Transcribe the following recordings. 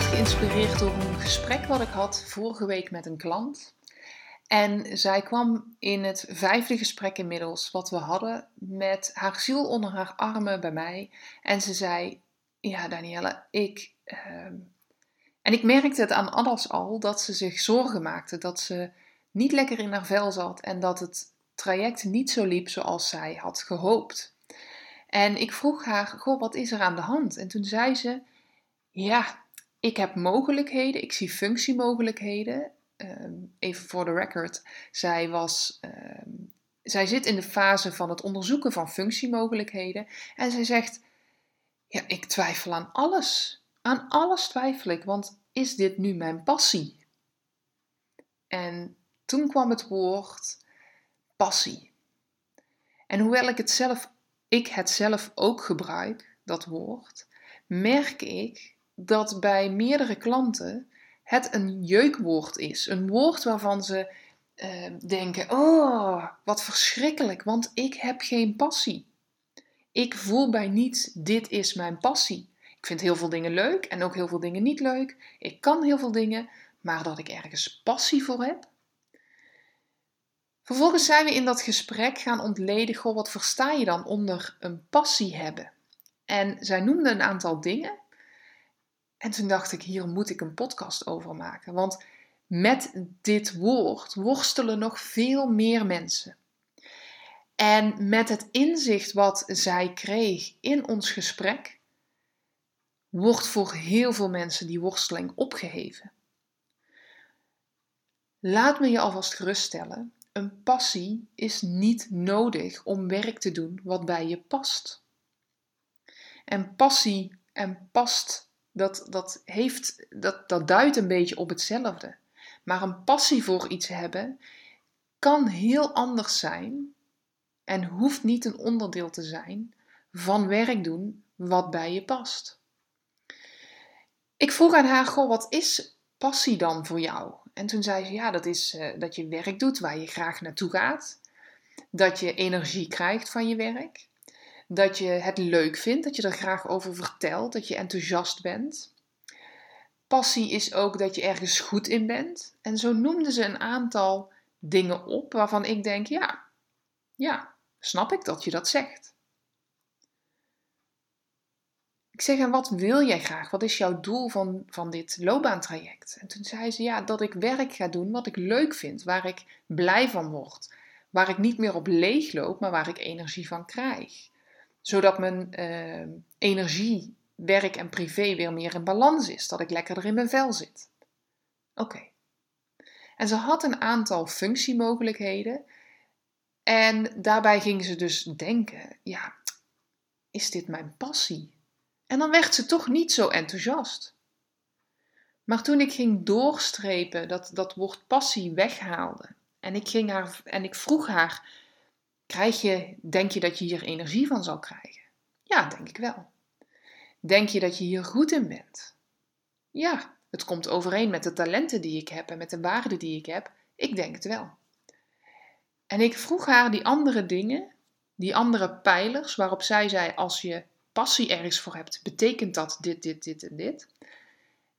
Geïnspireerd door een gesprek wat ik had vorige week met een klant. En zij kwam in het vijfde gesprek inmiddels wat we hadden met haar ziel onder haar armen bij mij. En ze zei: Ja, Danielle, ik. Ehm, en ik merkte het aan alles al dat ze zich zorgen maakte. Dat ze niet lekker in haar vel zat en dat het traject niet zo liep zoals zij had gehoopt. En ik vroeg haar: Goh, wat is er aan de hand? En toen zei ze ja, ik heb mogelijkheden, ik zie functiemogelijkheden. Ehm, even voor de record, zij, was, ehm, zij zit in de fase van het onderzoeken van functiemogelijkheden. En zij zegt, ja, ik twijfel aan alles. Aan alles twijfel ik, want is dit nu mijn passie? En toen kwam het woord passie. En hoewel ik het zelf, ik het zelf ook gebruik, dat woord, merk ik dat bij meerdere klanten het een jeukwoord is. Een woord waarvan ze uh, denken: Oh, wat verschrikkelijk, want ik heb geen passie. Ik voel bij niets, dit is mijn passie. Ik vind heel veel dingen leuk en ook heel veel dingen niet leuk. Ik kan heel veel dingen, maar dat ik ergens passie voor heb. Vervolgens zijn we in dat gesprek gaan ontleden: wat versta je dan onder een passie hebben? En zij noemde een aantal dingen. En toen dacht ik, hier moet ik een podcast over maken. Want met dit woord worstelen nog veel meer mensen. En met het inzicht wat zij kreeg in ons gesprek, wordt voor heel veel mensen die worsteling opgeheven. Laat me je alvast geruststellen: een passie is niet nodig om werk te doen wat bij je past. En passie en past dat, dat, heeft, dat, dat duidt een beetje op hetzelfde. Maar een passie voor iets hebben kan heel anders zijn en hoeft niet een onderdeel te zijn van werk doen wat bij je past. Ik vroeg aan haar, goh, wat is passie dan voor jou? En toen zei ze, ja, dat is uh, dat je werk doet waar je graag naartoe gaat. Dat je energie krijgt van je werk dat je het leuk vindt, dat je er graag over vertelt, dat je enthousiast bent. Passie is ook dat je ergens goed in bent. En zo noemden ze een aantal dingen op waarvan ik denk: ja, ja, snap ik dat je dat zegt. Ik zeg: en wat wil jij graag? Wat is jouw doel van, van dit loopbaantraject? En toen zei ze: ja, dat ik werk ga doen wat ik leuk vind, waar ik blij van word. Waar ik niet meer op leeg loop, maar waar ik energie van krijg zodat mijn uh, energie, werk en privé weer meer in balans is. Dat ik lekkerder in mijn vel zit. Oké. En ze had een aantal functiemogelijkheden. En daarbij ging ze dus denken: ja, is dit mijn passie? En dan werd ze toch niet zo enthousiast. Maar toen ik ging doorstrepen, dat dat woord passie weghaalde. En ik, ging haar, en ik vroeg haar Krijg je, denk je dat je hier energie van zal krijgen? Ja, denk ik wel. Denk je dat je hier goed in bent? Ja, het komt overeen met de talenten die ik heb en met de waarden die ik heb. Ik denk het wel. En ik vroeg haar die andere dingen, die andere pijlers, waarop zij zei: als je passie ergens voor hebt, betekent dat dit, dit, dit en dit.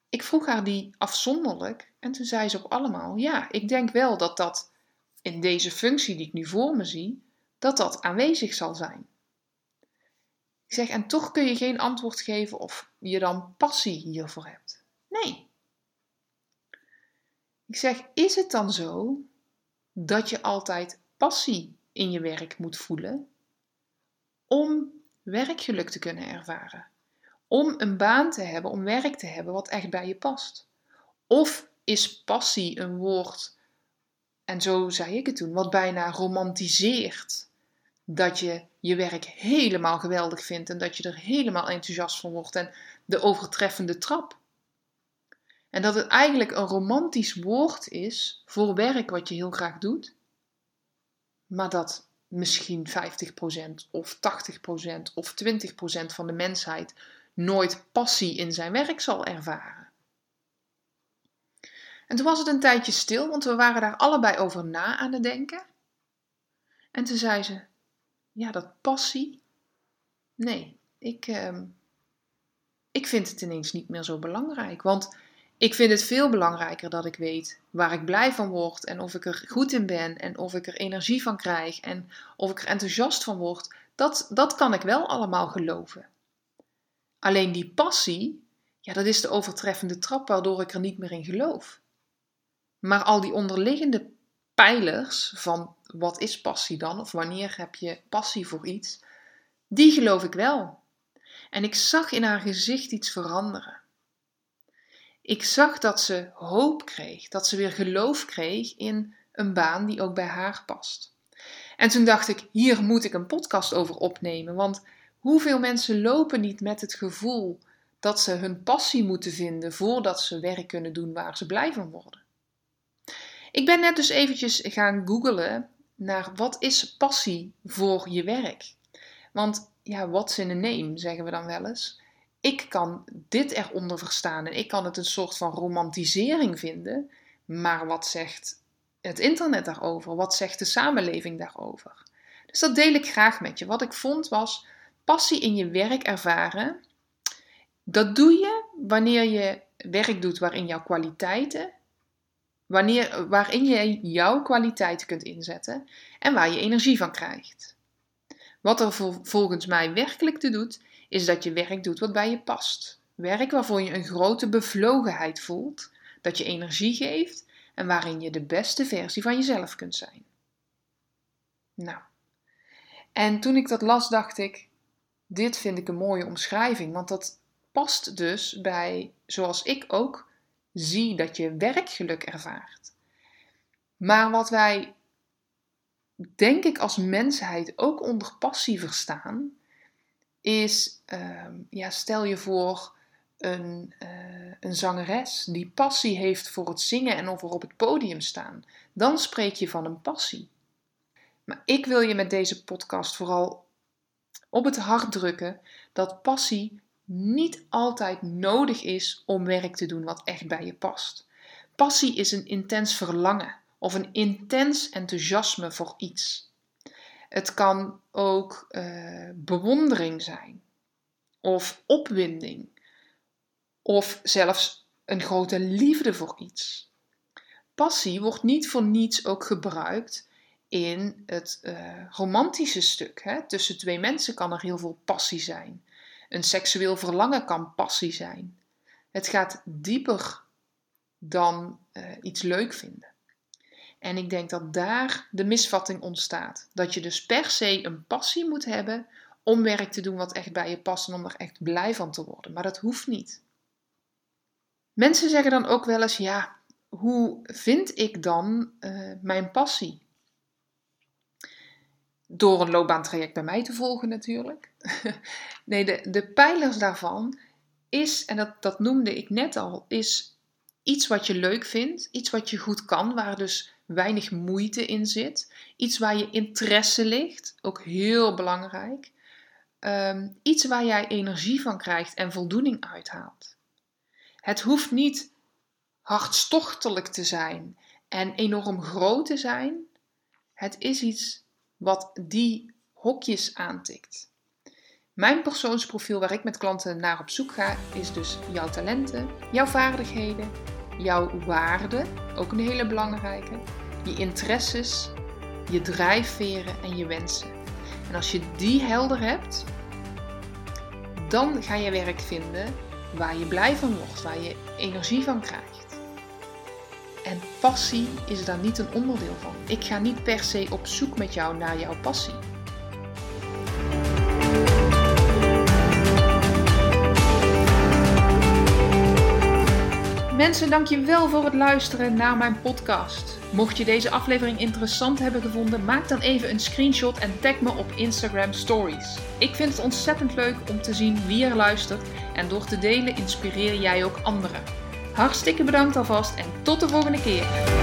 Ik vroeg haar die afzonderlijk en toen zei ze op allemaal: ja, ik denk wel dat dat in deze functie die ik nu voor me zie, dat dat aanwezig zal zijn. Ik zeg, en toch kun je geen antwoord geven of je dan passie hiervoor hebt. Nee. Ik zeg, is het dan zo dat je altijd passie in je werk moet voelen om werkgeluk te kunnen ervaren? Om een baan te hebben, om werk te hebben wat echt bij je past? Of is passie een woord, en zo zei ik het toen, wat bijna romantiseert dat je je werk helemaal geweldig vindt en dat je er helemaal enthousiast van wordt en de overtreffende trap. En dat het eigenlijk een romantisch woord is voor werk wat je heel graag doet, maar dat misschien 50% of 80% of 20% van de mensheid nooit passie in zijn werk zal ervaren. En toen was het een tijdje stil, want we waren daar allebei over na aan het denken. En toen zei ze: Ja, dat passie. Nee, ik, uh, ik vind het ineens niet meer zo belangrijk. Want ik vind het veel belangrijker dat ik weet waar ik blij van word en of ik er goed in ben en of ik er energie van krijg en of ik er enthousiast van word. Dat, dat kan ik wel allemaal geloven. Alleen die passie, ja, dat is de overtreffende trap waardoor ik er niet meer in geloof. Maar al die onderliggende pijlers van wat is passie dan of wanneer heb je passie voor iets, die geloof ik wel. En ik zag in haar gezicht iets veranderen. Ik zag dat ze hoop kreeg, dat ze weer geloof kreeg in een baan die ook bij haar past. En toen dacht ik, hier moet ik een podcast over opnemen, want hoeveel mensen lopen niet met het gevoel dat ze hun passie moeten vinden voordat ze werk kunnen doen waar ze blij van worden? Ik ben net dus eventjes gaan googlen naar wat is passie voor je werk. Want ja, what's in a name, zeggen we dan wel eens. Ik kan dit eronder verstaan en ik kan het een soort van romantisering vinden. Maar wat zegt het internet daarover? Wat zegt de samenleving daarover? Dus dat deel ik graag met je. Wat ik vond was passie in je werk ervaren. Dat doe je wanneer je werk doet waarin jouw kwaliteiten Wanneer, waarin je jouw kwaliteiten kunt inzetten en waar je energie van krijgt. Wat er volgens mij werkelijk te doet, is dat je werk doet wat bij je past. Werk waarvoor je een grote bevlogenheid voelt, dat je energie geeft en waarin je de beste versie van jezelf kunt zijn. Nou, en toen ik dat las, dacht ik: dit vind ik een mooie omschrijving, want dat past dus bij, zoals ik ook, zie dat je werkgeluk ervaart. Maar wat wij, denk ik, als mensheid ook onder passie verstaan, is, uh, ja, stel je voor een, uh, een zangeres die passie heeft voor het zingen en over op het podium staan. Dan spreek je van een passie. Maar ik wil je met deze podcast vooral op het hart drukken dat passie niet altijd nodig is om werk te doen wat echt bij je past. Passie is een intens verlangen of een intens enthousiasme voor iets. Het kan ook uh, bewondering zijn, of opwinding, of zelfs een grote liefde voor iets. Passie wordt niet voor niets ook gebruikt in het uh, romantische stuk. Hè? Tussen twee mensen kan er heel veel passie zijn. Een seksueel verlangen kan passie zijn. Het gaat dieper dan uh, iets leuk vinden. En ik denk dat daar de misvatting ontstaat. Dat je dus per se een passie moet hebben om werk te doen wat echt bij je past en om er echt blij van te worden. Maar dat hoeft niet. Mensen zeggen dan ook wel eens: ja, hoe vind ik dan uh, mijn passie? Door een loopbaantraject bij mij te volgen natuurlijk. nee, de, de pijlers daarvan is, en dat, dat noemde ik net al, is iets wat je leuk vindt, iets wat je goed kan, waar dus weinig moeite in zit, iets waar je interesse ligt, ook heel belangrijk, ehm, iets waar jij energie van krijgt en voldoening uithaalt. Het hoeft niet hartstochtelijk te zijn en enorm groot te zijn. Het is iets wat die hokjes aantikt. Mijn persoonsprofiel waar ik met klanten naar op zoek ga, is dus jouw talenten, jouw vaardigheden, jouw waarden, ook een hele belangrijke, je interesses, je drijfveren en je wensen. En als je die helder hebt, dan ga je werk vinden waar je blij van wordt, waar je energie van krijgt. En passie is daar niet een onderdeel van. Ik ga niet per se op zoek met jou naar jouw passie. Mensen, dankjewel voor het luisteren naar mijn podcast. Mocht je deze aflevering interessant hebben gevonden, maak dan even een screenshot en tag me op Instagram Stories. Ik vind het ontzettend leuk om te zien wie er luistert en door te delen inspireer jij ook anderen. Hartstikke bedankt alvast en tot de volgende keer.